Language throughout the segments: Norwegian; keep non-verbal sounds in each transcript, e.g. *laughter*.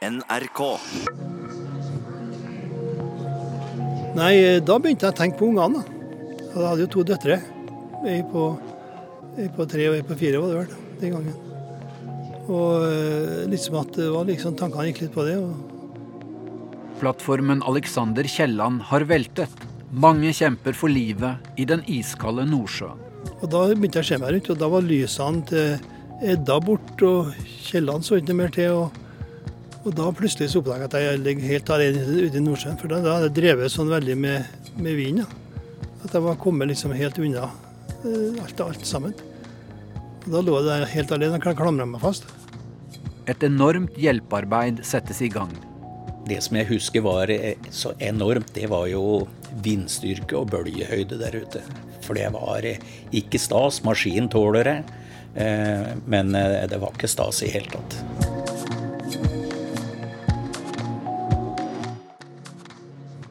NRK. Nei, da begynte jeg å tenke på ungene. Jeg hadde jo to døtre. Ei på, på tre og ei på fire var det vel den gangen. Og eh, liksom at det var liksom, tankene gikk litt på det. og Plattformen Alexander Kielland har veltet. Mange kjemper for livet i den iskalde Nordsjøen. Og da begynte jeg å se meg rundt, og da var lysene til Edda borte, og Kielland så ikke mer til. Og, og da plutselig så oppdaga jeg at jeg ligger helt alene ute i Nordsjøen. For da, da hadde jeg drevet sånn veldig med, med vind. Ja. At jeg var kommet liksom helt unna eh, alt, alt sammen. Og da lå jeg der helt alene og klamra meg fast. Et enormt hjelpearbeid settes i gang. Det som jeg husker var eh, så enormt, det var jo vindstyrke og bølgehøyde der ute. For det var eh, ikke stas. Maskinen tåler det, eh, men det var ikke stas i hele tatt.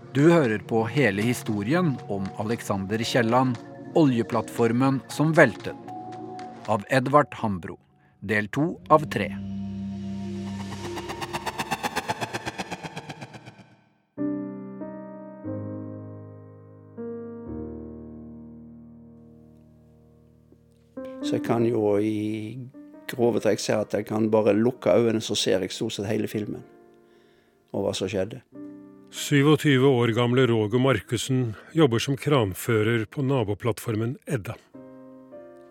Du hører på hele historien om Alexander Kielland, oljeplattformen som veltet. Av Edvard Hambro. Del to av tre. Så jeg kan jo i grove trekk si at jeg kan bare lukke øynene, så ser jeg stort sett hele filmen. Og hva som skjedde. 27 år gamle Roger Markussen jobber som kranfører på naboplattformen Edda.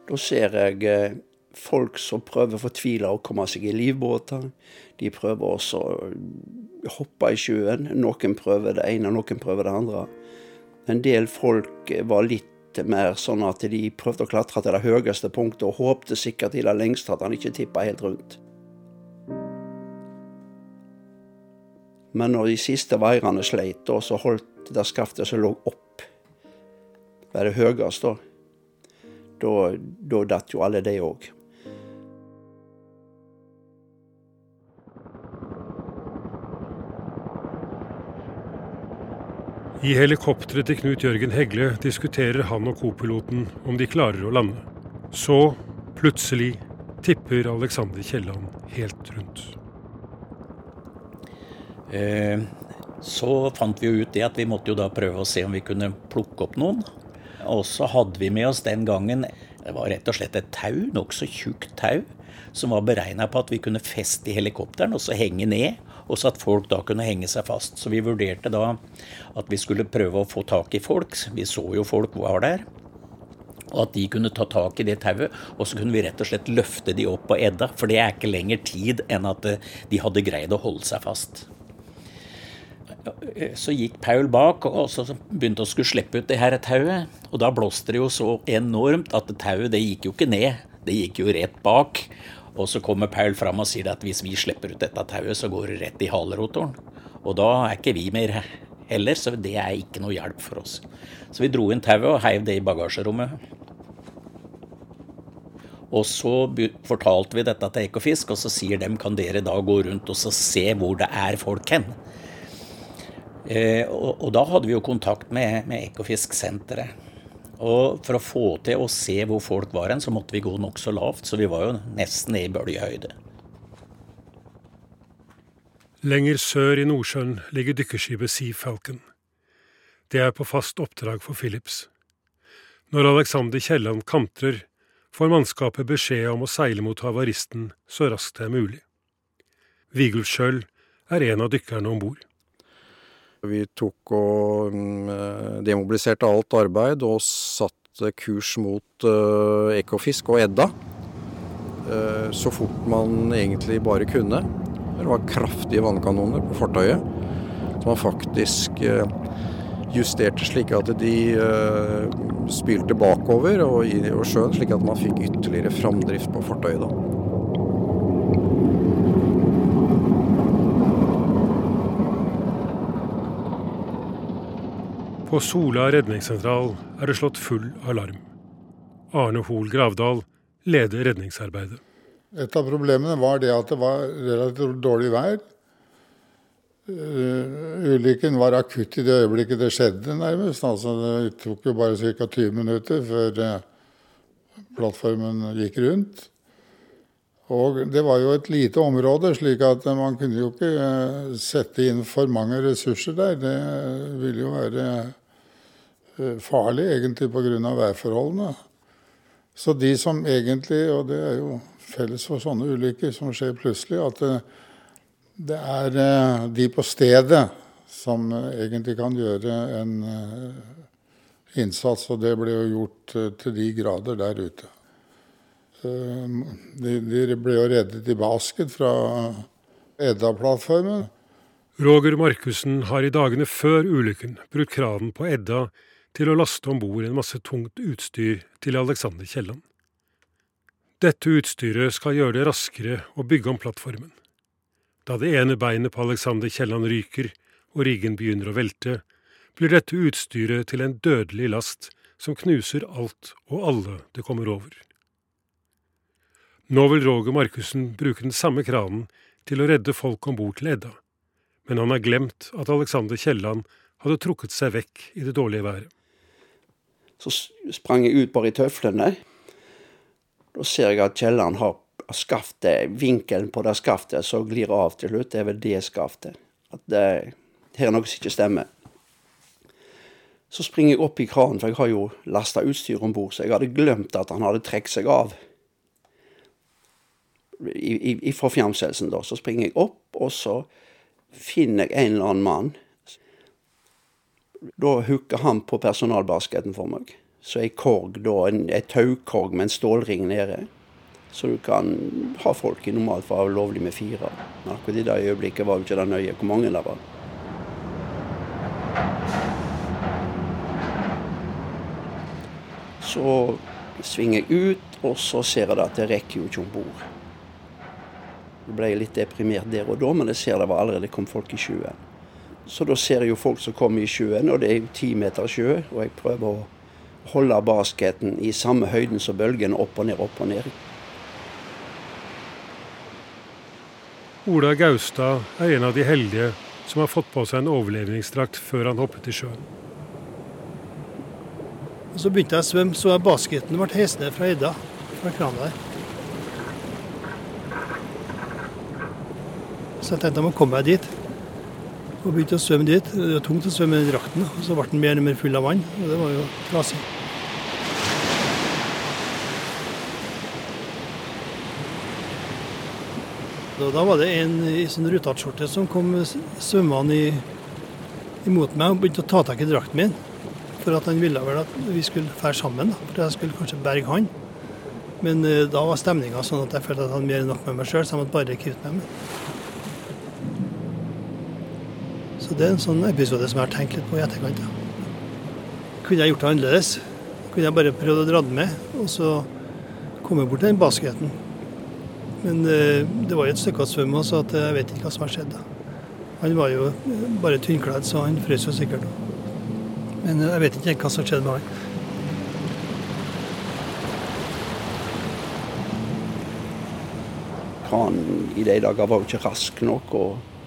Da ser jeg eh, folk som prøver fortvila å komme seg i livbåter. De prøver også å hoppe i sjøen. Noen prøver det ene, noen prøver det andre. En del folk var litt mer sånn at de prøvde å klatre til det høyeste punktet og håpte sikkert i det lengste at han ikke tippa helt rundt. Men når de siste vaierne sleit, og så holdt det skaftet som lå opp var det høyeste, da, da datt jo alle de òg. I helikopteret til Knut Jørgen Hegle diskuterer han og kopiloten om de klarer å lande. Så, plutselig, tipper Alexander Kielland helt rundt. Eh, Så fant vi jo ut det at vi måtte jo da prøve å se om vi kunne plukke opp noen. Og så hadde vi med oss den gangen det var rett og slett et tau, nokså tjukt tau, som var beregna på at vi kunne feste i helikopteren og så henge ned. Og så at folk da kunne henge seg fast. Så vi vurderte da at vi skulle prøve å få tak i folk. Vi så jo folk var der. Og at de kunne ta tak i det tauet, og så kunne vi rett og slett løfte de opp på Edda. For det er ikke lenger tid enn at eh, de hadde greid å holde seg fast. Så gikk Paul bak og så begynte å skulle slippe ut det her tauet. Og da blåste det jo så enormt at tauet det gikk jo ikke ned, det gikk jo rett bak. Og så kommer Paul fram og sier at hvis vi slipper ut dette tauet, så går det rett i halerotoren. Og da er ikke vi mer heller, så det er ikke noe hjelp for oss. Så vi dro inn tauet og heiv det i bagasjerommet. Og så fortalte vi dette til Ekofisk, og så sier dem kan dere da gå rundt og se hvor det er folk hen. Eh, og, og, da hadde vi jo kontakt med, med Ekofisk-senteret. Og for å få til å se hvor folk var hen, så måtte vi gå nokså lavt. Så vi var jo nesten i bølgehøyde. Lenger sør i Nordsjøen ligger dykkerskipet Sea Falcon. Det er på fast oppdrag for Philips. Når Alexander Kielland kantrer, får mannskapet beskjed om å seile mot havaristen så raskt det er mulig. Vigulf er en av dykkerne om bord. Vi tok og mm, demobiliserte alt arbeid og satte kurs mot uh, Ekofisk og Edda. Uh, så fort man egentlig bare kunne. Det var kraftige vannkanoner på fartøyet. Som man faktisk justerte slik at de spylte bakover og i sjøen, slik at man fikk ytterligere framdrift på fartøyet. da. På Sola redningssentral er det slått full alarm. Arne Hoel Gravdal leder redningsarbeidet. Et av problemene var det at det var relativt dårlig vær. Uh, ulykken var akutt i det øyeblikket det skjedde, nærmest. Altså, det tok jo bare ca. 20 minutter før uh, plattformen gikk rundt. Og det var jo et lite område, slik at man kunne jo ikke eh, sette inn for mange ressurser der. Det ville jo være eh, farlig, egentlig, pga. værforholdene. Så de som egentlig, og det er jo felles for sånne ulykker som skjer plutselig, at det, det er de på stedet som egentlig kan gjøre en innsats. Og det ble jo gjort til de grader der ute. De, ble jo reddet i basket fra Edda-plattformen. Roger Markussen har i dagene før ulykken brukt kranen på Edda til å laste om bord en masse tungt utstyr til Alexander Kielland. Dette utstyret skal gjøre det raskere å bygge om plattformen. Da det ene beinet på Alexander Kielland ryker og riggen begynner å velte, blir dette utstyret til en dødelig last som knuser alt og alle det kommer over. Nå vil Roger Markussen bruke den samme kranen til å redde folk om bord til Edda, men han har glemt at Alexander Kielland hadde trukket seg vekk i det dårlige været. Så sprang jeg ut bare i tøflene. Da ser jeg at Kielland har skaftet, vinkelen på det skaftet som glir av til slutt, det er vel det skaftet. At det, her er noe som ikke stemmer. Så springer jeg opp i kranen, for jeg har jo lasta utstyr om bord, så jeg hadde glemt at han hadde trukket seg av fra fjernselsen, da. Så springer jeg opp, og så finner jeg en eller annen mann. Da hooka han på personalbasketen for meg. Så ei korg, da, en, et taukorg med en stålring nede. Så du kan ha folk i normalt fall lovlig med fire. Men akkurat i det øyeblikket var jo ikke det nøye hvor mange det var. Så svinger jeg ut, og så ser jeg at det rekker jo ikke om bord. Jeg ble litt deprimert der og da, men jeg ser det var allerede kom folk i sjøen. Så da ser jeg jo folk som kommer i sjøen, og det er jo ti meter sjø. Og jeg prøver å holde basketen i samme høyden som bølgene, opp og ned, opp og ned. Ola Gaustad er en av de heldige som har fått på seg en overlevningsdrakt før han hoppet i sjøen. Så begynte jeg å svømme, så jeg basketen ble heist ned fra Edda, fra krana der. Så jeg tenkte jeg må komme meg dit. Og begynte å svømme dit. Det var tungt å svømme i drakten, og så ble den mer og mer full av vann. Og det var jo trasig. Da var det en i sånn rutatskjorte som kom svømmende imot meg og begynte å ta tak i drakten min. For at han ville vel at vi skulle fære sammen, for jeg skulle kanskje berge han. Men uh, da var stemninga sånn at jeg følte at han hadde mer enn nok med meg sjøl, så jeg måtte bare kvitte meg med så det er en sånn episode som jeg har tenkt litt på i etterkant. Kunne jeg gjort det annerledes? Kunne jeg bare prøvd å dra den med, og så komme bort til den basketen? Men eh, det var jo et stykke å svømme, så jeg vet ikke hva som har skjedd. Han var jo bare tynnkledd, så han frøs jo sikkert. Men jeg vet ikke hva som skjedde med han. Kranen i de dager var jo ikke rask nok. og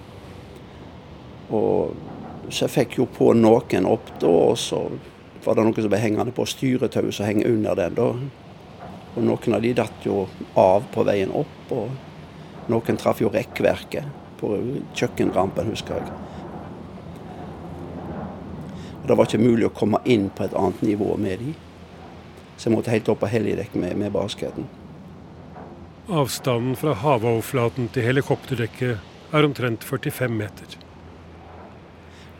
og så jeg fikk jo på noen opp da, og så var det noen som ble hengende på styretauet som henger under den. da. Og noen av de datt jo av på veien opp, og noen traff jo rekkverket på kjøkkenrampen, husker jeg. Og Det var ikke mulig å komme inn på et annet nivå med de. Så jeg måtte helt opp på helligdekk med, med basketen. Avstanden fra havoverflaten til helikopterdekket er omtrent 45 meter.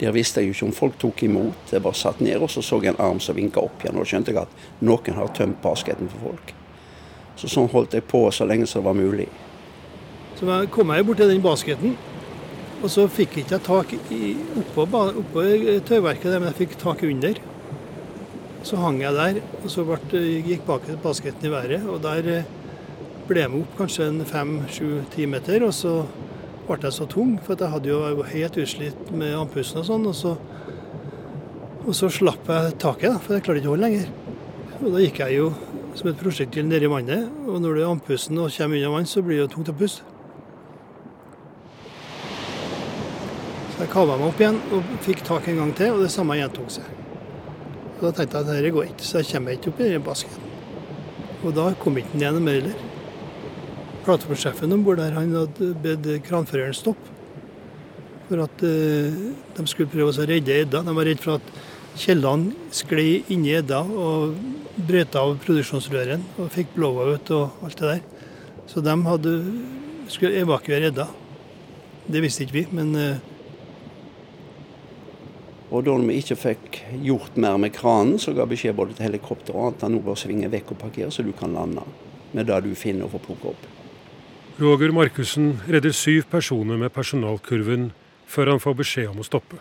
Der visste jeg jo ikke om folk tok imot. Jeg bare satt ned og så så en arm som vinka opp igjen. Og da skjønte jeg at noen har tømt basketen for folk. Så sånn holdt jeg på så lenge som det var mulig. Så jeg kom jeg bort til den basketen, og så fikk jeg ikke tak i, oppå, oppå tauverket der, men jeg fikk tak under. Så hang jeg der, og så ble, gikk basketen i været. Og der eh, ble jeg opp kanskje en fem-sju-ti meter. og så ble jeg så tung, for jeg hadde jo, helt utslitt med andpusten og sånn. Og så, og så slapp jeg taket, da, for jeg klarte ikke å holde lenger. Og da gikk jeg jo som et prosjektil nedi vannet, og når du er andpusten og kommer unna vann, så blir det tungt å puste. Så jeg kava meg opp igjen og fikk tak en gang til, og det samme gjentok seg. Og Da tenkte jeg at dette går ikke, så jeg kommer ikke opp i den basken. Og da kom ikke den noe mer heller. Plattformsjefen om bord der han hadde bedt kranføreren stoppe. For at uh, de skulle prøve å redde Edda. De var redd for at Kielland sklei inni Edda og brøt av produksjonsrøren og fikk blowout og alt det der. Så de hadde, skulle evakuere Edda. Det visste ikke vi, men uh, og da vi ikke fikk gjort mer med kranen, så ga beskjed både til helikopter og annet at nå bør svinge vekk og parkere, så du kan lande med det du finner og får plukke opp. Roger Markussen redder syv personer med personalkurven før han får beskjed om å stoppe.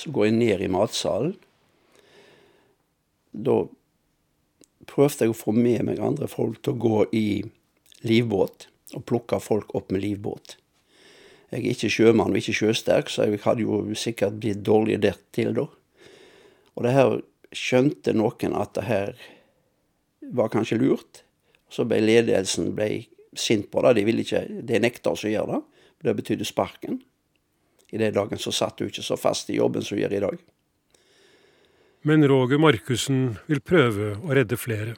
Så går jeg ned i matsalen. Da prøvde jeg å få med meg andre folk til å gå i livbåt og plukke folk opp med livbåt. Jeg er ikke sjømann og ikke sjøsterk, så jeg hadde jo sikkert blitt dårlig der til da. Og det her skjønte noen at det her var kanskje lurt. Så ble ledelsen ble sint på det. De ville ikke, de nekta oss å gjøre det. Det betydde sparken. I den dagen så satt du ikke så fast i jobben som du gjør i dag. Men Roger Markussen vil prøve å redde flere.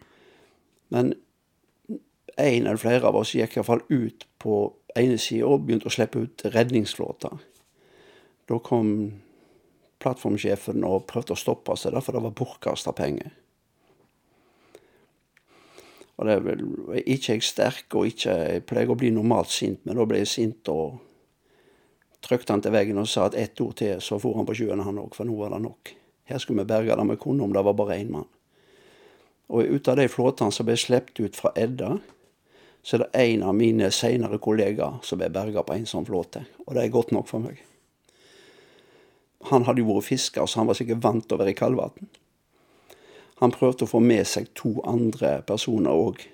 Men en eller flere av oss gikk iallfall ut på ene sida og begynte å slippe ut redningsflåta. Da kom plattformsjefen og prøvde å stoppe oss, for det var bortkasta penger. Og det er vel ikke jeg sterk, og ikke jeg pleier å bli normalt sint, men da ble jeg sint og trykte han til veggen og sa at ett ord til, så for han på sjøen han òg, for nå var det nok. Her skulle vi berge det vi kunne, om det var bare én mann. Og ut av de flåtene som ble sluppet ut fra Edda, så er det en av mine senere kollegaer som ble berga på en sånn flåte. Og det er godt nok for meg. Han hadde jo vært fisker, så han var sikkert vant til å være i kaldvann. Han prøvde å få med seg to andre personer òg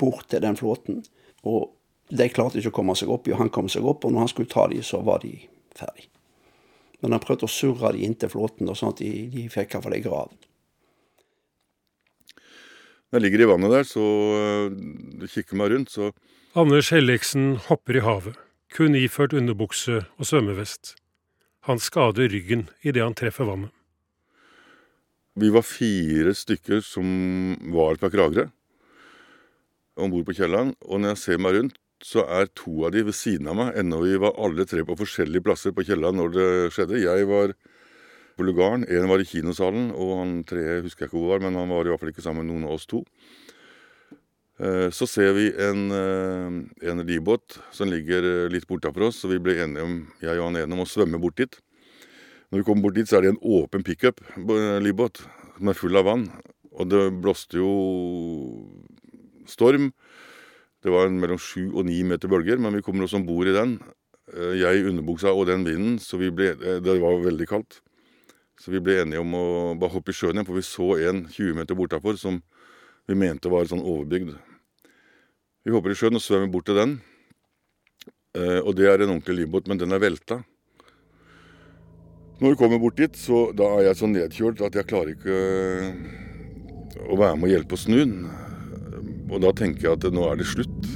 bort til den flåten. Og de klarte ikke å komme seg opp, og han kom seg opp, og når han skulle ta dem, så var de ferdig. Men han prøvde å surre dem inntil flåten, sånn at de, de fikk iallfall ei grav. Når jeg ligger i vannet der, så uh, kikker meg rundt, så Anders Helliksen hopper i havet, kun iført underbukse og svømmevest. Han skader ryggen idet han treffer vannet. Vi var fire stykker som var fra Kragerø om bord på Kielland. Og når jeg ser meg rundt, så er to av de ved siden av meg, ennå vi var alle tre på forskjellige plasser på Kielland når det skjedde. Jeg var på lugaren. En var i kinosalen, og han tre husker jeg ikke hvor var, men han var i hvert fall ikke sammen med noen av oss to. Eh, så ser vi en, eh, en livbåt som ligger litt litt bortafor oss, så vi ble enige om, jeg og han ene om å svømme bort dit. Når vi kommer bort dit, så er det en åpen pickup-livbåt som er full av vann. Og det blåste jo storm. Det var mellom sju og ni meter bølger, men vi kommer oss om bord i den. Jeg i underbuksa og den vinden, så ble, det var veldig kaldt. Så vi ble enige om å bare hoppe i sjøen igjen, for vi så en 20 meter bortafor som vi mente var sånn overbygd. Vi hopper i sjøen og svømmer bort til den. Eh, og det er en ordentlig livbåt, men den er velta. Når vi kommer bort dit, så da er jeg så nedkjølt at jeg klarer ikke eh, å være med og hjelpe å snu den. Og da tenker jeg at nå er det slutt.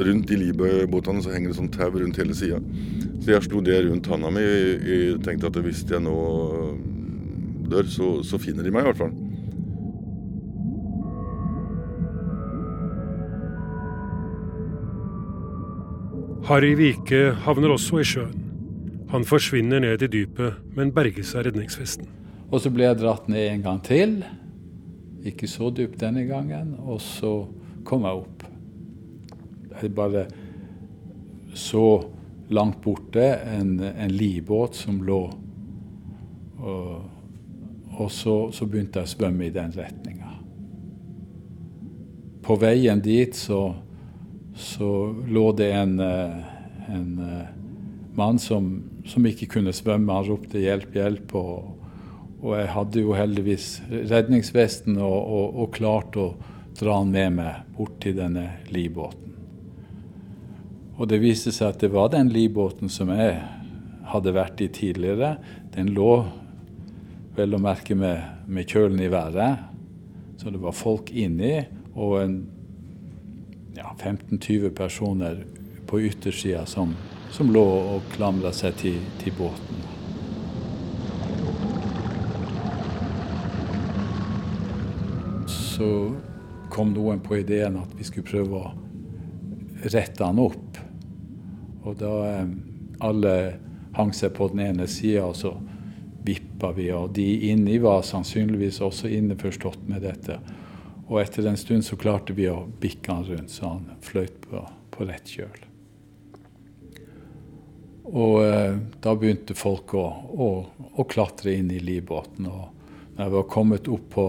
Rundt de livbåtene så henger det sånn tau rundt hele sida. Så jeg slo det rundt handa mi og tenkte at hvis jeg nå dør, så, så finner de meg i hvert fall. Harry Vike havner også i sjøen. Han forsvinner ned i dypet, men berges av redningsvesten. Og så ble jeg dratt ned en gang til. Ikke så dypt denne gangen. Og så kom jeg opp. Jeg bare så langt borte en, en livbåt som lå. Og, og så, så, begynte jeg å svømme i den retninga. På veien dit så, så lå det en, en mann som, som, ikke kunne svømme. Han ropte 'hjelp, hjelp'. Og, og jeg hadde jo heldigvis redningsvesten og, og, og klarte å dra han med meg bort til denne livbåten. Og det viste seg at det var den livbåten som jeg hadde vært i tidligere. Den lå vel å merke med, med kjølen i været. Så det var folk inni, og en ja, 15-20 personer på yttersida som, som, lå og klamra seg til, til båten. Så kom noen på ideen at vi skulle prøve å rette han opp. Og da eh, alle hang seg på den ene sida, og så vippa vi, og de inni var sannsynligvis også innforstått med dette. Og etter en stund så klarte vi å bikke han rundt, så han fløyt på, på rett kjøl. Og eh, da begynte folk å, å, å, klatre inn i livbåten. Og når jeg var kommet opp på,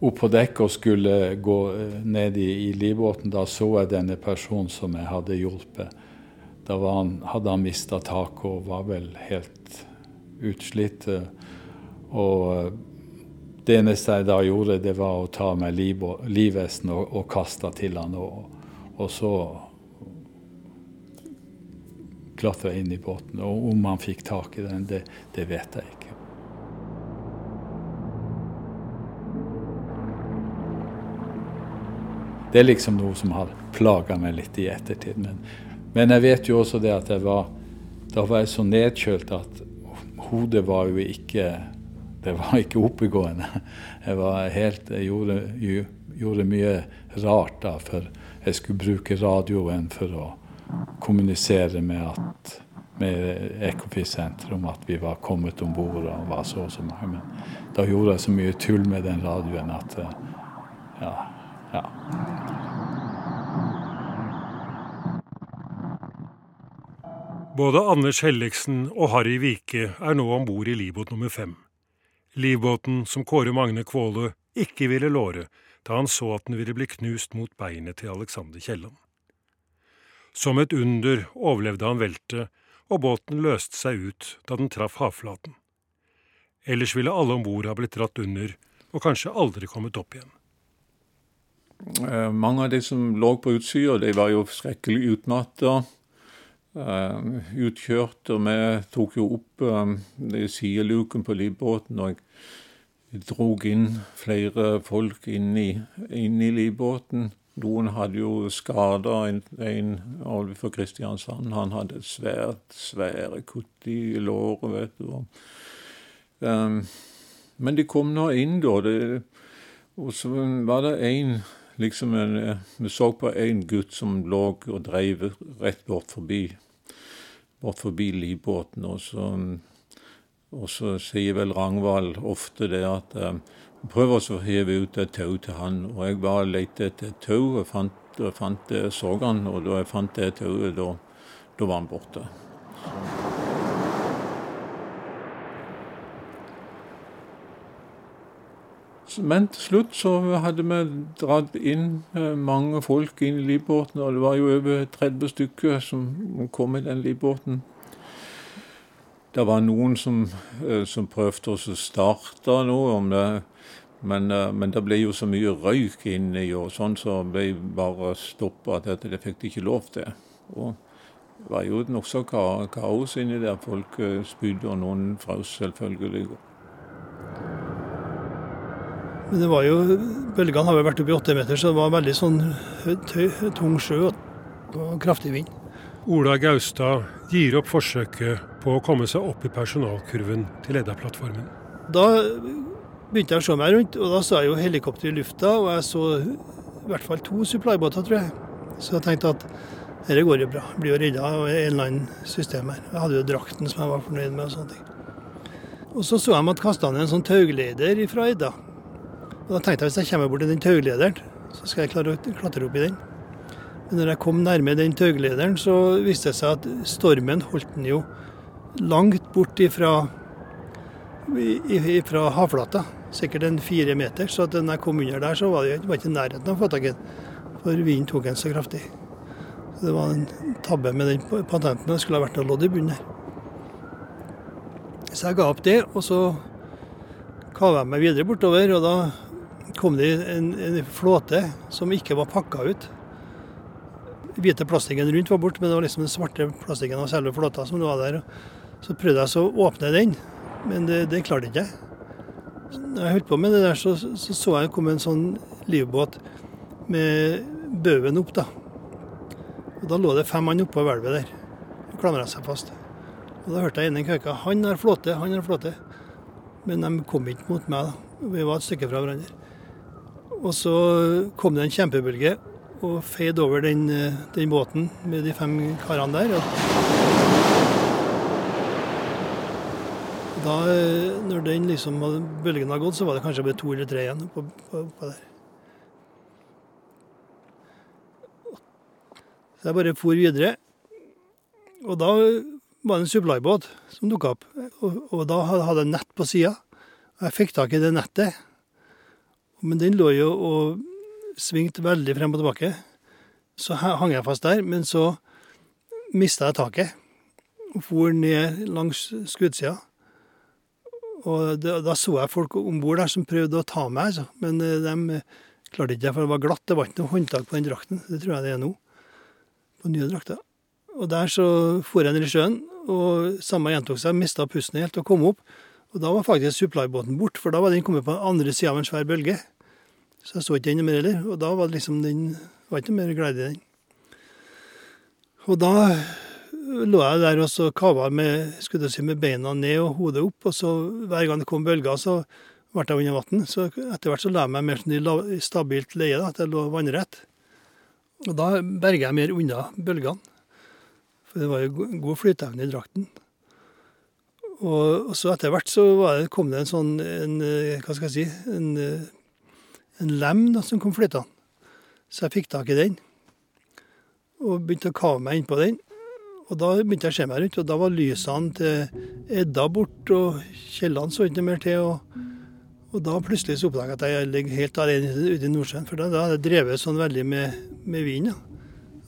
opp på dekk og skulle gå eh, ned i, i livbåten, da så jeg denne personen som jeg hadde hjulpet. Da han, hadde han mista taket og var vel helt utslitt. Og det eneste jeg da gjorde, det var å ta meg livvesten og, og kaste til han. Og, og så klatra inn i båten. Og om han fikk tak i den, det, det vet jeg ikke. Det er liksom noe som har plaga meg litt i ettertid. Men, men, jeg vet jo også det at jeg var da var jeg så nedkjølt at hodet var jo ikke Det var ikke oppegående. Jeg var helt Jeg gjorde, gjorde mye rart da, for jeg skulle bruke radioen for å kommunisere med at med Ekofisk-senteret om at vi var kommet om bord og var så og så mange. Men da gjorde jeg så mye tull med den radioen at ja. ja. Både Anders Helligsen og Harry Vike er nå om bord i livbåt nummer fem. Livbåten som Kåre Magne Kvåle ikke ville låre da han så at den ville bli knust mot beinet til Alexander Kielland. Som et under overlevde han veltet, og båten løste seg ut da den traff havflaten. Ellers ville alle om bord ha blitt dratt under og kanskje aldri kommet opp igjen. Eh, mange av de som lå på utsida, de var jo skrekkelig utmatta. Uh, utkjørt, vi tok jo opp um, sideluken på livbåten. og jeg drog inn flere folk inn i, inn i livbåten. Noen hadde jo skader. En, en Alve fra Kristiansand han hadde svært, svære kutt i låret, vet du. Um, men de kom nå inn, da. Det, og så var det en liksom en, Vi så på en gutt som lå og dreiv rett bort forbi bort forbi livbåten. Og så, og så sier vel Rangvald ofte det at eh, prøv å heve ut et tau til han. Og jeg bare lette etter et tau og fant, og fant så han, og da jeg fant det tauet, da, da var han borte. Men til slutt så hadde vi dratt inn eh, mange folk inn i livbåten, og det var jo over 30 stykker som kom i den livbåten. Det var noen som, eh, som prøvde å starte noe om det, men, eh, men, det ble jo så mye røyk inni, og sånn så ble bare stoppa at det fikk de ikke lov til. Og det var jo nokså kaos inni der. Folk spydde, og noen frøs selvfølgelig. Men det var jo, bølgene har jo vært oppe i åtte meter, så det var veldig sånn tøy, tung sjø og kraftig vind. Ola Gaustad gir opp forsøket på å komme seg opp i personalkurven til Edda-plattformen. Da begynte jeg å se meg rundt, og da så jeg jo helikopter i lufta, og jeg så i hvert fall to supply-båter, tror jeg. Så jeg tenkte at dette går jo bra. Jeg blir jo redda av en eller annen system her. Jeg hadde jo drakten som jeg var fornøyd med og sånne ting. Og så så jeg at kasta ned en sånn taugleder fra Edda. Og Da tenkte jeg hvis jeg kommer bort til den tauglederen, så skal jeg klare å klatre opp i den. Men når jeg kom nærme den tauglederen, så viste det seg at stormen holdt den jo langt bort ifra, ifra havflata. Sikkert en fire meter. Så da jeg kom under der, så var det ikke i nærheten av å få tak i den. For vinden tok den så kraftig. Så det var en tabbe med den patenten. Det skulle ha vært noe lodd i bunnen her. Så jeg ga opp det, og så kava jeg meg videre bortover. og da kom det en, en flåte som ikke var pakka ut. Hvite plastikken rundt var borte, men det var liksom den svarte plastikken av selve flåta som var der. Så prøvde jeg så å åpne den, men det, det klarte ikke jeg. Når jeg holdt på med det der, så så, så jeg komme en sånn livbåt med baugen opp. da. Og Da lå det fem mann oppå hvelvet der og klamra seg fast. Og Da hørte jeg ene køka han har flåte, han har flåte. Men de kom ikke mot meg. da. Vi var et stykke fra hverandre. Og så kom det en kjempebølge og feide over den, eh, den, båten med de fem karene der. Og da eh, når den liksom, bølgen hadde gått, så var det kanskje bare to eller tre igjen på, på, på der. Så jeg bare for videre. Og da var det en supplybåt som dukka opp. Og, og, da hadde jeg nett på sida. Jeg fikk tak i det nettet. Men den lå jo og svingte veldig frem og tilbake. Så hang jeg fast der. Men så mista jeg taket og for ned langs skuddsida. Og da, da, så jeg folk om bord der som prøvde å ta meg, altså. Men eh, de klarte ikke det, for det var glatt. Det var ikke noe håndtak på den drakten. Det tror jeg det er nå. På nye drakter. Og der så for jeg ned i sjøen, og samme gjentok seg. Mista pusten helt og kom opp. Og da var faktisk supplybåten bort, for da var den kommet på den andre sida av en svær bølge. Så jeg så ikke den mer heller. Og da var det liksom den var ikke mer glede i den. Og da lå jeg der og så kava med, si, med beina ned og hodet opp. Og så hver gang det kom bølger, så ble jeg under vann. Så etter hvert så la jeg meg mer sånn i stabilt leie, at jeg lå vannrett. Og da berga jeg mer unna bølgene. For det var jo god flyteevne i drakten. Og, så etter hvert så det, kom det en sånn en, Hva skal jeg si En, en lem da, som kom flytende. Så jeg fikk tak i den. Og begynte å kave meg innpå den. Og da begynte jeg å se meg rundt, og da var lysene til Edda borte, og Kielland så ikke mer til. Og, og da plutselig så oppdaga jeg at jeg ligger helt alene ute i Nordsjøen. For da, da hadde jeg drevet sånn veldig med, med vind. Ja.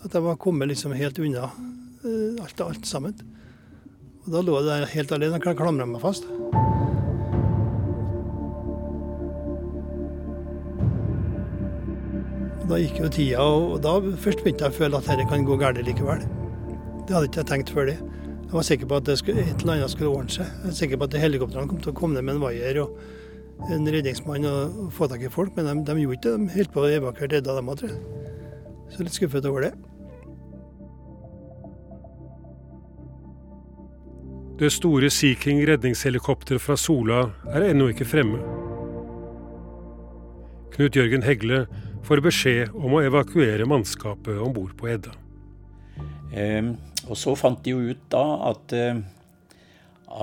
At jeg var kommet liksom helt unna uh, alt, alt sammen. Og da lå jeg der helt alene og klamra meg fast. Og da gikk jo tida, og da først begynte jeg å føle at dette kan gå galt likevel. Det hadde ikke jeg tenkt før det. Jeg var sikker på at skulle, et eller annet skulle ordne seg. Jeg var sikker på at helikoptrene kom til å komme ned med en vaier og en redningsmann og, få tak i folk, men de, de gjorde ikke det. De holdt på å evakuere redda dem òg, tror jeg. Så litt skuffet over det. Det store Sea King redningshelikopteret fra Sola er ennå ikke fremme. Knut Jørgen Hegle får beskjed om å evakuere mannskapet om bord på Edda. Eh, og så fant de jo ut da at, eh,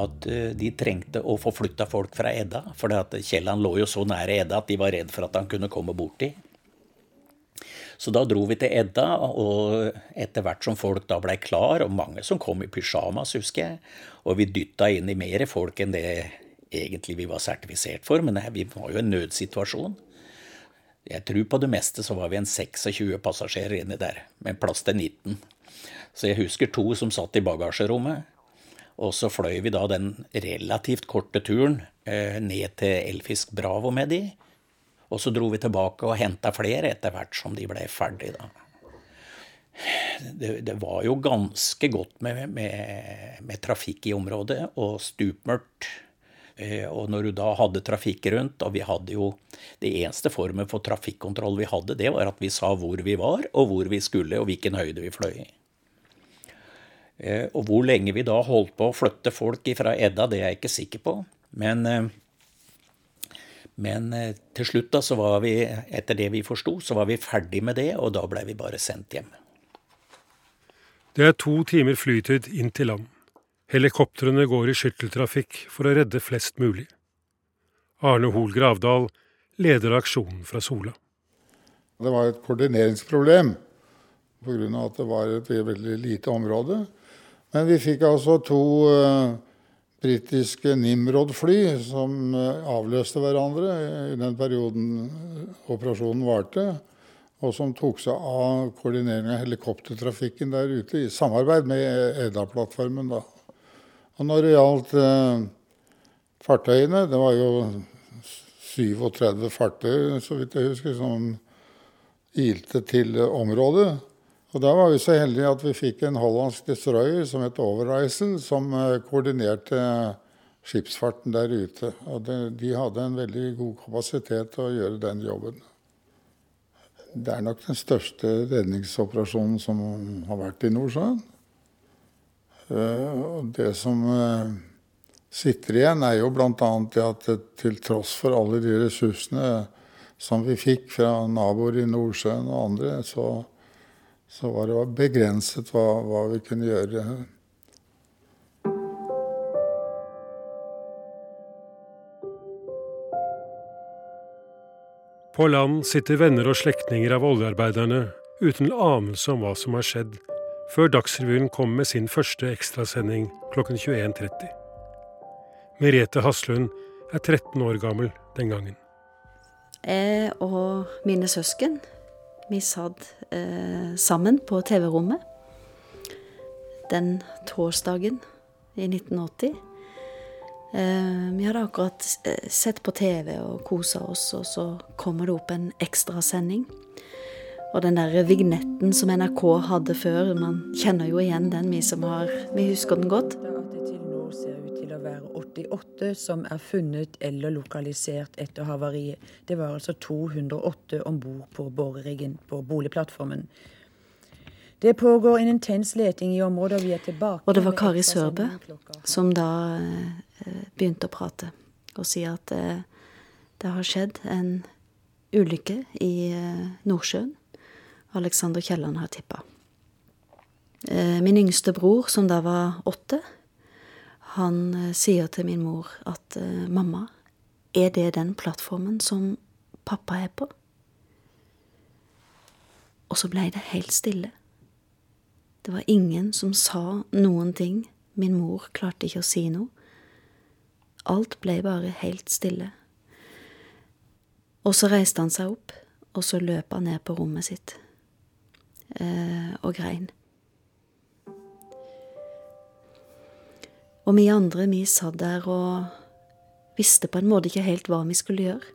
at eh, de trengte å få flytta folk fra Edda. For Kielland lå jo så nære Edda at de var redd for at han kunne komme borti. Så da dro vi til Edda, og etter hvert som folk da blei klar, og mange som kom i pysjamas, husker jeg, og vi dytta inn i mer folk enn det egentlig vi var sertifisert for, men vi var jo en nødsituasjon. Jeg tror på det meste så var vi en 26 passasjerer inni der, med plass til 19. Så jeg husker to som satt i bagasjerommet. Og så fløy vi da den relativt korte turen eh, ned til Elfisk Bravo med de. Og så dro vi tilbake og henta flere etter hvert som de ble ferdig da. Det, det, var jo ganske godt med, med, med trafikk i området, og stupmørkt. Eh, og når du da hadde trafikk rundt, og vi hadde jo Det eneste formen for trafikkontroll vi hadde, det var at vi sa hvor vi var, og hvor vi skulle, og hvilken høyde vi fløy i. Eh, og hvor lenge vi da holdt på å flytte folk fra Edda, det er jeg ikke sikker på. Men, eh, men eh, til slutt, da, så var vi, etter det vi forsto, så var vi ferdig med det, og da ble vi bare sendt hjem. Det er to timer flytid inn til land. Helikoptrene går i skytteltrafikk for å redde flest mulig. Arne Hoel Gravdal leder aksjonen fra Sola. Det var et koordineringsproblem pga. at det var et veldig lite område. Men vi fikk altså to uh, britiske Nimrod-fly som uh, avløste hverandre i den perioden eh, operasjonen varte. Og som tok seg av koordinering av helikoptertrafikken der ute, i samarbeid med Edda-plattformen. da. Og når det gjaldt uh, fartøyene, det var jo 37 fartøy, så vidt jeg husker, som ilte til området. Og Da var vi så heldige at vi fikk en hollandsk destroyer som het Overreisen, som eh, koordinerte skipsfarten der ute. Og det, De hadde en veldig god kapasitet til å gjøre den jobben. Det er nok den største redningsoperasjonen som har vært i Nordsjøen. Eh, det som eh, sitter igjen, er jo bl.a. det at til tross for alle de ressursene som vi fikk fra naboer i Nordsjøen og andre, så, så var det begrenset hva, hva vi kunne gjøre. På land sitter venner og slektninger av oljearbeiderne uten anelse om hva som har skjedd, før Dagsrevyen kom med sin første ekstrasending klokken 21.30. Merete Haslund er 13 år gammel den gangen. Jeg og mine søsken, vi satt sammen på TV-rommet den torsdagen i 1980. Eh, vi hadde akkurat eh, sett på TV og kosa oss, og så kommer det opp en ekstrasending. Og den der vignetten som NRK hadde før, man kjenner jo igjen den, vi som har Vi husker den godt. Nå ser ut til å være 88 som er funnet eller lokalisert etter havariet. Det var altså 208 om bord på boreriggen på boligplattformen. Det pågår en intens leting i området, og vi er tilbake Og det var Kari Sørbø som da eh, begynte å prate og si at eh, det har skjedd en ulykke i eh, Nordsjøen. Alexander Kielland har tippa. Min yngste bror, som da var åtte, han eh, sier til min mor at eh, mamma, er det den plattformen som pappa er på? Og så blei det helt stille. Det var ingen som sa noen ting. Min mor klarte ikke å si noe. Alt ble bare helt stille. Og så reiste han seg opp, og så løp han ned på rommet sitt eh, og grein. Og vi andre, vi satt der og visste på en måte ikke helt hva vi skulle gjøre.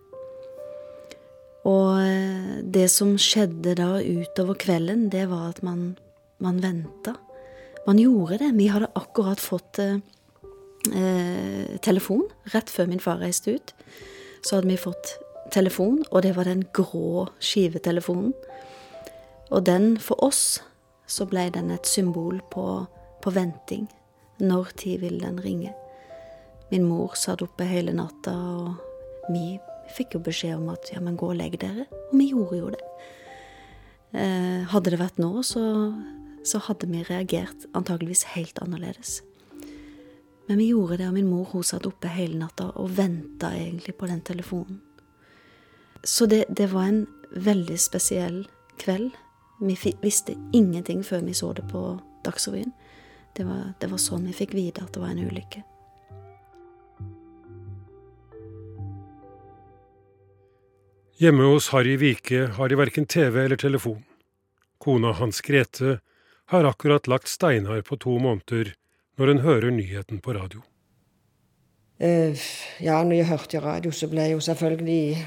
Og eh, det som skjedde da utover kvelden, det var at man, man venta. Man gjorde det. Vi hadde akkurat fått eh, eh, telefon rett før min far reiste ut. Så hadde vi fått telefon, og det var den grå skivetelefonen. Og den, for oss, så ble den et symbol på, på venting. Når tid vil den ringe? Min mor satt oppe hele natta, og vi fikk jo beskjed om at ja, men gå og legg dere. Og vi gjorde jo det. Eh, hadde det vært nå, så, så hadde vi reagert antageligvis helt annerledes. Men vi gjorde det, og min mor hun satt oppe hele natta og venta egentlig på den telefonen. Så det, det var en veldig spesiell kveld. Vi visste ingenting før vi så det på Dagsrevyen. Det var, det var sånn vi fikk vite at det var en ulykke. Hjemme hos Harry Vike har de verken TV eller telefon. Kona hans Grete har akkurat lagt Steinar på to måneder når hun hører nyheten på radio. Uh, ja, når jeg hørte radio, så ble jeg jo selvfølgelig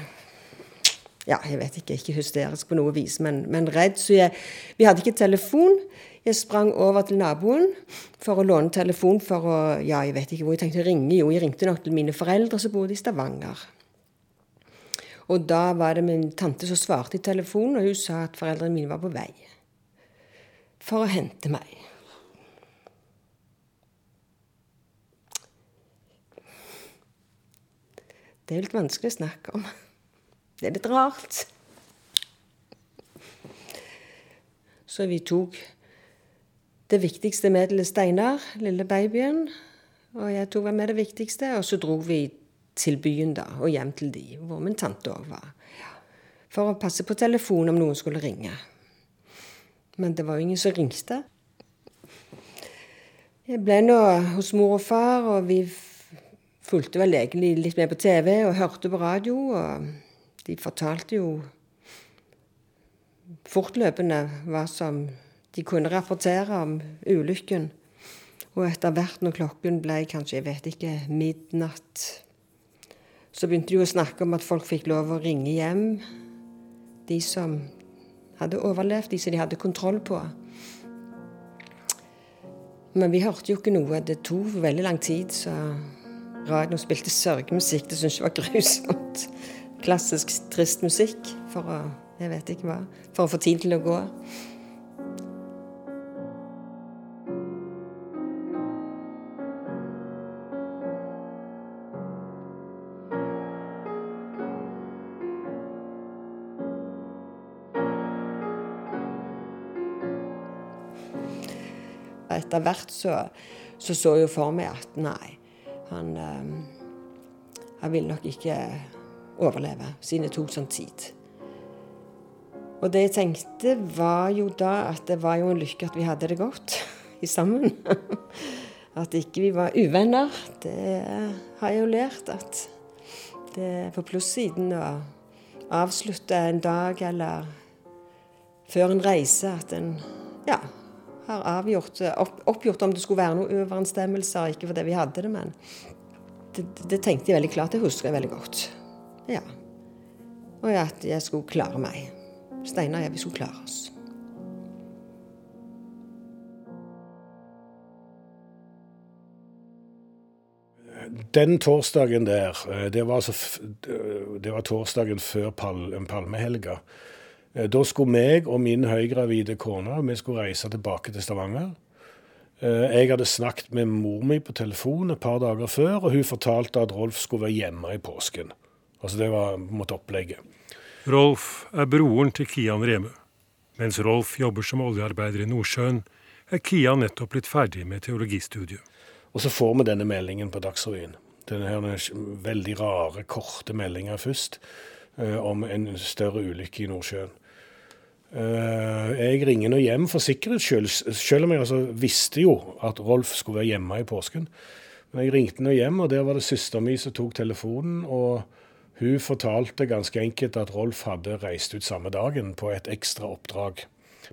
ja, jeg vet ikke, ikke hysterisk på noe vis, men, men redd. Så jeg, vi hadde ikke telefon. Jeg sprang over til naboen for å låne telefon for å Ja, jeg vet ikke hvor jeg tenkte å ringe. Jo, jeg ringte nok til mine foreldre som bodde i Stavanger. Og da var det min tante som svarte i telefonen, og hun sa at foreldrene mine var på vei for å hente meg. Det er litt vanskelig å snakke om. Det er litt rart. Så vi tok det viktigste til Steinar, lille babyen. Og jeg tok med det viktigste, og så dro vi til byen da, og hjem til de, hvor min tante òg var. For å passe på telefonen om noen skulle ringe. Men det var jo ingen som ringte. Jeg ble nå hos mor og far, og vi fulgte vel egentlig litt med på TV og hørte på radio. og de fortalte jo fortløpende hva som de kunne rapportere om ulykken. Og etter hvert når klokken ble kanskje, jeg vet ikke, midnatt, så begynte de å snakke om at folk fikk lov å ringe hjem. De som hadde overlevd, de som de hadde kontroll på. Men vi hørte jo ikke noe. Det tok veldig lang tid, så radioen spilte sørgemusikk. Det syntes jeg var *laughs* grusomt klassisk trist musikk for å jeg vet ikke hva, for å få tid til å gå. Etter hvert så så, så jeg for meg at nei, han, eh, han vil nok ikke overleve, siden det tok sånn tid. Og det jeg tenkte, var jo da at det var jo en lykke at vi hadde det godt *laughs* sammen. *laughs* At ikke vi var uvenner. Det har jeg jo lært at det er på plussiden å avslutte en dag eller før en reise at en ja, har avgjort, opp, oppgjort om det skulle være noen overensstemmelser, Ikke fordi vi hadde det, men det, det, tenkte jeg veldig klart. Det husker jeg veldig godt. Ja. Og at jeg skulle klare meg. Steinar og jeg, vi skulle klare oss. Den torsdagen der, eh, det var, altså, det var torsdagen før pal palmehelga. Eh, da skulle meg og min høygravide kone vi skulle reise tilbake til Stavanger. Eh, jeg hadde snakket med mor mi på telefon et par dager før, og hun fortalte at Rolf skulle være hjemme i påsken. Altså Det var mot opplegget. Rolf er broren til Kian Remø. Mens Rolf jobber som oljearbeider i Nordsjøen, er Kian nettopp blitt ferdig med teologistudiet. Og så får vi denne meldingen på Dagsrevyen. Denne veldig rare, korte meldinga først eh, om en større ulykke i Nordsjøen. Eh, jeg ringer nå hjem for sikkerhets skyld, selv om jeg altså visste jo at Rolf skulle være hjemme i påsken. Men jeg ringte nå hjem, og der var det søstera mi som tok telefonen. og hun fortalte ganske enkelt at Rolf hadde reist ut samme dagen på et ekstra oppdrag.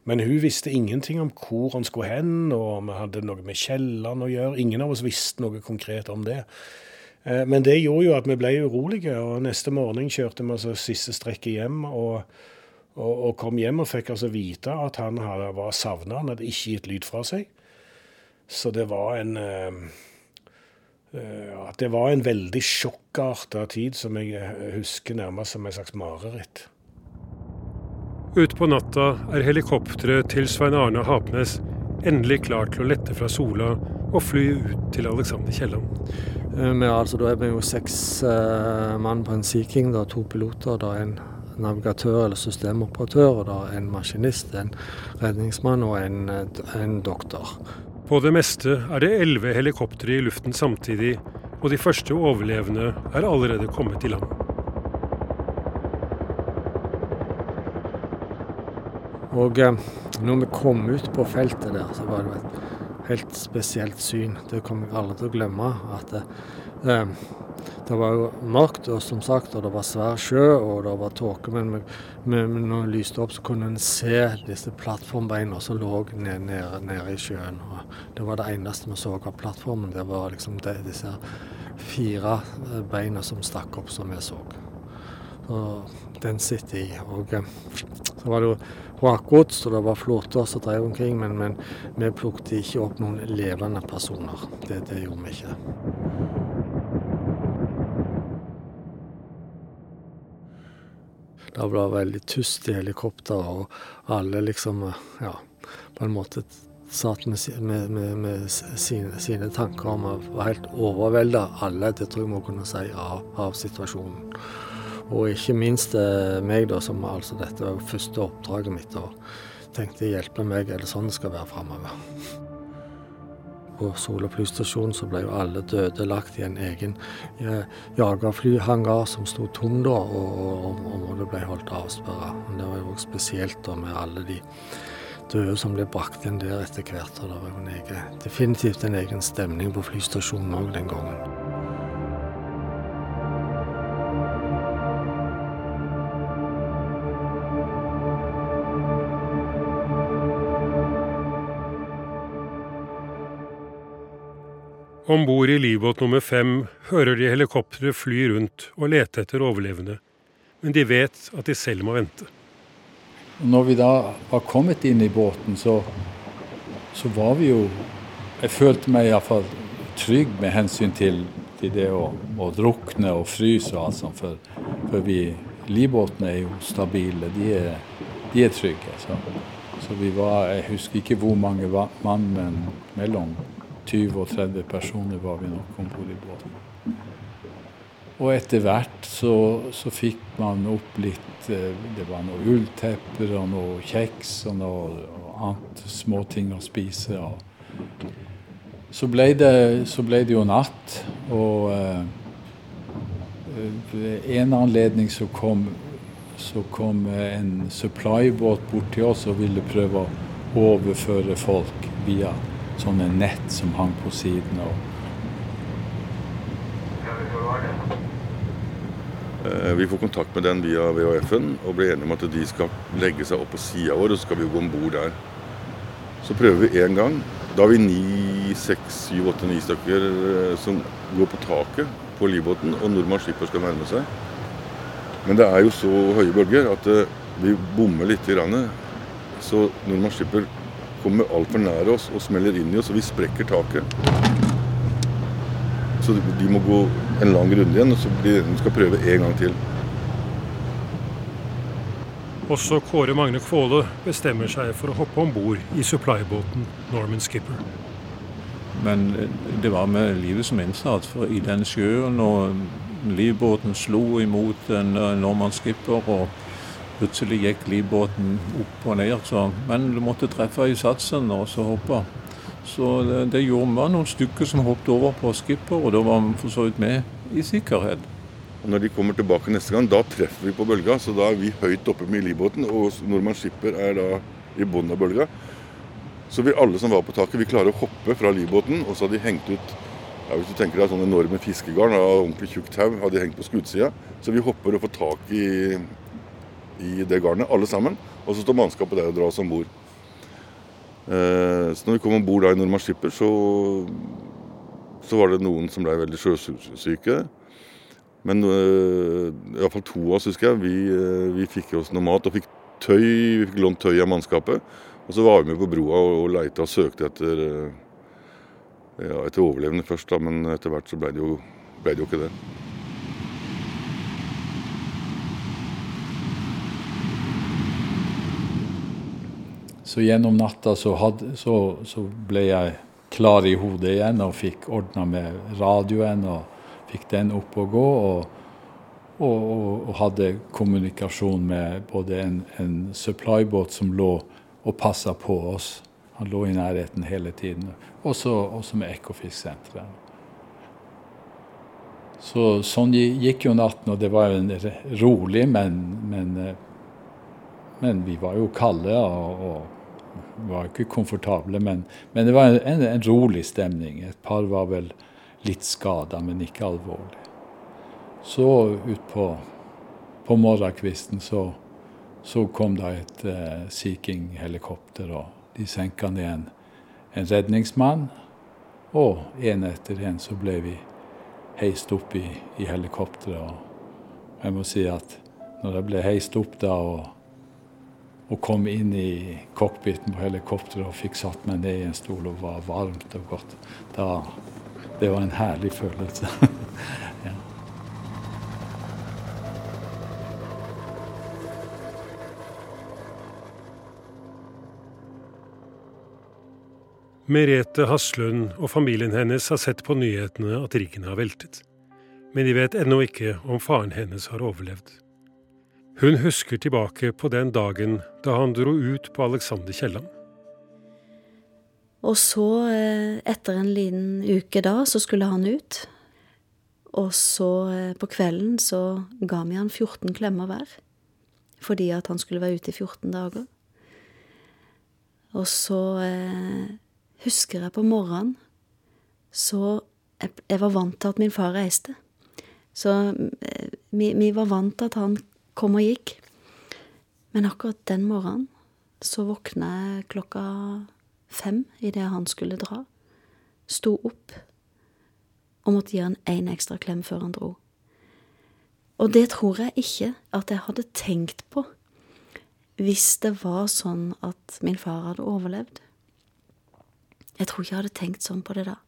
Men hun visste ingenting om hvor han skulle hen, og om han hadde noe med Kielland å gjøre. Ingen av oss visste noe konkret om det. Eh, men det gjorde jo at vi ble urolige, og neste morgen kjørte vi altså siste strekket hjem. Og, og, og, kom hjem og fikk altså vite at han hadde, var savna. Han hadde ikke gitt lyd fra seg. Så det var en uh, Det var en veldig sjokkarta tid som jeg husker nærmest som et slags mareritt. Utpå natta er helikopteret til Svein Arne Hapnes endelig klart til å lette fra Sola og fly ut til Alexander Kielland. Eh, altså, da er vi jo seks uh, mann på en Sea King. Da, to piloter, og en navigatør eller systemoperatør, og da en maskinist, en redningsmann og en, en doktor. På det meste er det elleve helikoptre i luften samtidig, og de første overlevende er allerede kommet i land. Og eh, når vi kom ut på feltet der, så var det et helt spesielt syn. Det kommer jeg aldri til å glemme. At eh, det var jo mørkt, og som sagt, og det var svær sjø og det var tåke. Men vi, vi, når det lyste opp, så kunne en se disse plattformbeina som lå nede, nede, nede, i sjøen. Og det var det eneste vi så av plattformen. Det var liksom de, disse fire eh, beina som stakk opp, som vi så. Så den sitter i. Og eh, så var det jo vrakgods, og det var flåter som drev omkring, men, men, vi plukket ikke opp noen levende personer. Det, det gjorde vi ikke. Det ble veldig tyst i helikopteret, og alle liksom ja, på en måte satt med, med, med, med sine, sine, tanker om å være helt overvelda, alle, det tror jeg må kunne si, av, av situasjonen. Og ikke minst eh, meg, da, som altså dette var første oppdraget mitt. Og tenkte hjelpe meg, er det sånn det skal være framover? På Sola flystasjon så ble jo alle døde lagt i en egen jagerflyhangar som sto tom da, og området ble holdt avsperra. Det var jo spesielt da med alle de døde som ble brakt inn der etter hvert. og Det var jo en egen, definitivt en egen stemning på flystasjonen òg den gangen. Om bord i livbåt nummer fem hører de helikopteret fly rundt og lete etter overlevende, men de vet at de selv må vente. Når vi da var kommet inn i båten, så, så var vi jo Jeg følte meg iallfall trygg med hensyn til, til det å, å, drukne og fryse og alt sånt, for, for vi livbåtene er jo stabile. De er, de er trygge. Så, så, vi var Jeg husker ikke hvor mange mann, men mellom 20 og 30 personer var vi nok om bord i båten. Og etter hvert så, så, fikk man opp litt eh, Det var noe ulltepper og noe kjeks og noe og annet småting å spise. Og, så ble, det, så ble det jo natt, og ved en anledning så kom, så kom en supply-båt bort til oss og ville prøve å overføre folk via sånne nett som hang på siden. av Eh, vi får kontakt med den via VHF-en og blir enige om at de skal legge seg opp på sida vår, og så skal vi gå om bord der. Så prøver vi én gang. Da har vi ni, seks, syv, åtte, ni stykker eh, som går på taket på livbåten, og nordmann skipper skal nærme seg. Men det er jo så høye bølger at eh, vi bommer litt. Grann. Så nordmann skipper kommer altfor nær oss og smeller inn i oss, og vi sprekker taket. Så de må gå en lang runde igjen, og så blir de skal prøve en gang til. Også Kåre Magne Kvåle bestemmer seg for å hoppe om bord i supply-båten Norman Skipper. Men det var med livet som innsats, for i den sjøen og livbåten slo imot en Norman Skipper, og plutselig gikk livbåten opp og ned. Så, men du måtte treffe i satsen og så hoppe. Så det, det gjorde man noen stykker som hoppet over på skipper, og da var vi for så vidt med i sikkerhet. Og Når de kommer tilbake neste gang, da treffer vi på bølga. Så da er vi høyt oppe med livbåten, og Nordmann Skipper er da i bunnen av bølga. Så vi alle som var på taket, vi klarer å hoppe fra livbåten, og så har de hengt ut ja, Hvis du tenker deg sånne enorme fiskegarn av ordentlig tjukt tau, har de hengt på skuddsida. Så vi hopper og får tak i, i det garnet, alle sammen. Og så står mannskapet der og drar oss om bord. Eh, så når vi kom om bord i Norman Skipper, så, så, var det noen som ble veldig sjøsyke. Men uh, iallfall to av oss, husker jeg, vi, uh, vi fikk oss noe mat og fikk tøy. Vi fikk lånt tøy av mannskapet. Og så var vi med på broa og, og leita og søkte etter, ja, etter overlevende først, da, men etter hvert så ble det jo, ble det jo ikke det. Så gjennom natta så, hadde, så, så, ble jeg klar i hodet igjen og fikk ordna med radioen og fikk den opp og gå. Og, og, og hadde kommunikasjon med både en, en supply-båt som lå og passa på oss. Han lå i nærheten hele tiden. Også, også med Ekofisk-senteret. Så sånn gikk jo natten, og det var jo rolig, men, men, eh, men vi var jo kalde. og, og var ikke komfortable, men, men det var en, en, rolig stemning. Et par var vel litt skada, men ikke alvorlig. Så utpå på morgenkvisten så, så, kom det et uh, Sea helikopter og de senka ned en, en, redningsmann. Og en etter en så ble vi heist opp i, i helikopteret. Og jeg må si at når jeg ble heist opp da og og kom inn i cockpiten på helikopteret og fikk satt meg ned i en stol og var varmt og godt. Da, det var en herlig følelse. *laughs* ja. Merete Haslund og familien hennes har sett på nyhetene at riggen har veltet. Men de vet ennå ikke om faren hennes har overlevd. Hun husker tilbake på den dagen da han dro ut på Alexander Kielland. Og så, eh, etter en liten uke da, så skulle han ut. Og så eh, på kvelden så ga vi han 14 klemmer hver. Fordi at han skulle være ute i 14 dager. Og så eh, husker jeg på morgenen så jeg, jeg, var vant til at min far reiste. Så eh, vi, vi var vant til at han kom og gikk. Men akkurat den morgenen så våkna jeg klokka fem idet han skulle dra. Sto opp og måtte gi han én ekstra klem før han dro. Og det tror jeg ikke at jeg hadde tenkt på hvis det var sånn at min far hadde overlevd. Jeg tror ikke jeg hadde tenkt sånn på det da.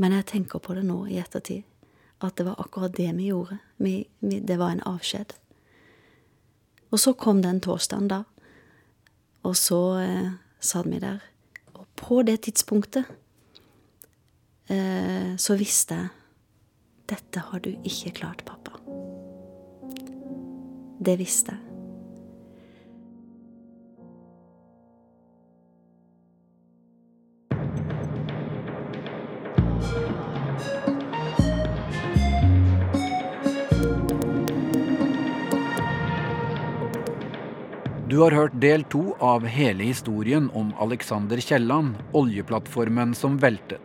Men jeg tenker på det nå i ettertid. At det var akkurat det vi gjorde. Vi, vi, det var en avskjed. Og så kom den torsdagen, da. Og så eh, satt vi der. Og på det tidspunktet eh, så visste jeg dette har du ikke klart, pappa. Det visste jeg. Du har hørt del to av hele historien om Alexander Kielland, oljeplattformen som veltet,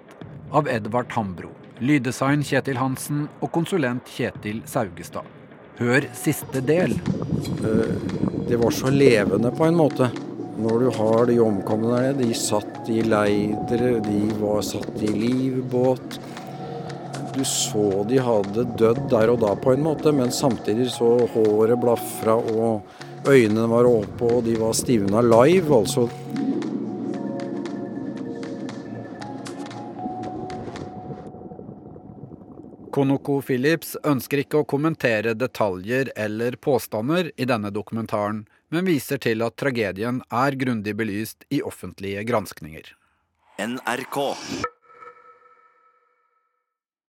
av Edvard Hambro. Lyddesign Kjetil Hansen og konsulent Kjetil Saugestad. Hør siste del. Det var så levende på en måte. Når du har de omkomne der nede, de satt i leidere, de var satt i livbåt. Du så de hadde dødd der og da på en måte, men samtidig så håret blafra og øynene var åpne og de var stivna live, altså. Konoko Phillips ønsker ikke å kommentere detaljer eller påstander i denne dokumentaren, men viser til at tragedien er grundig belyst i offentlige granskninger. NRK.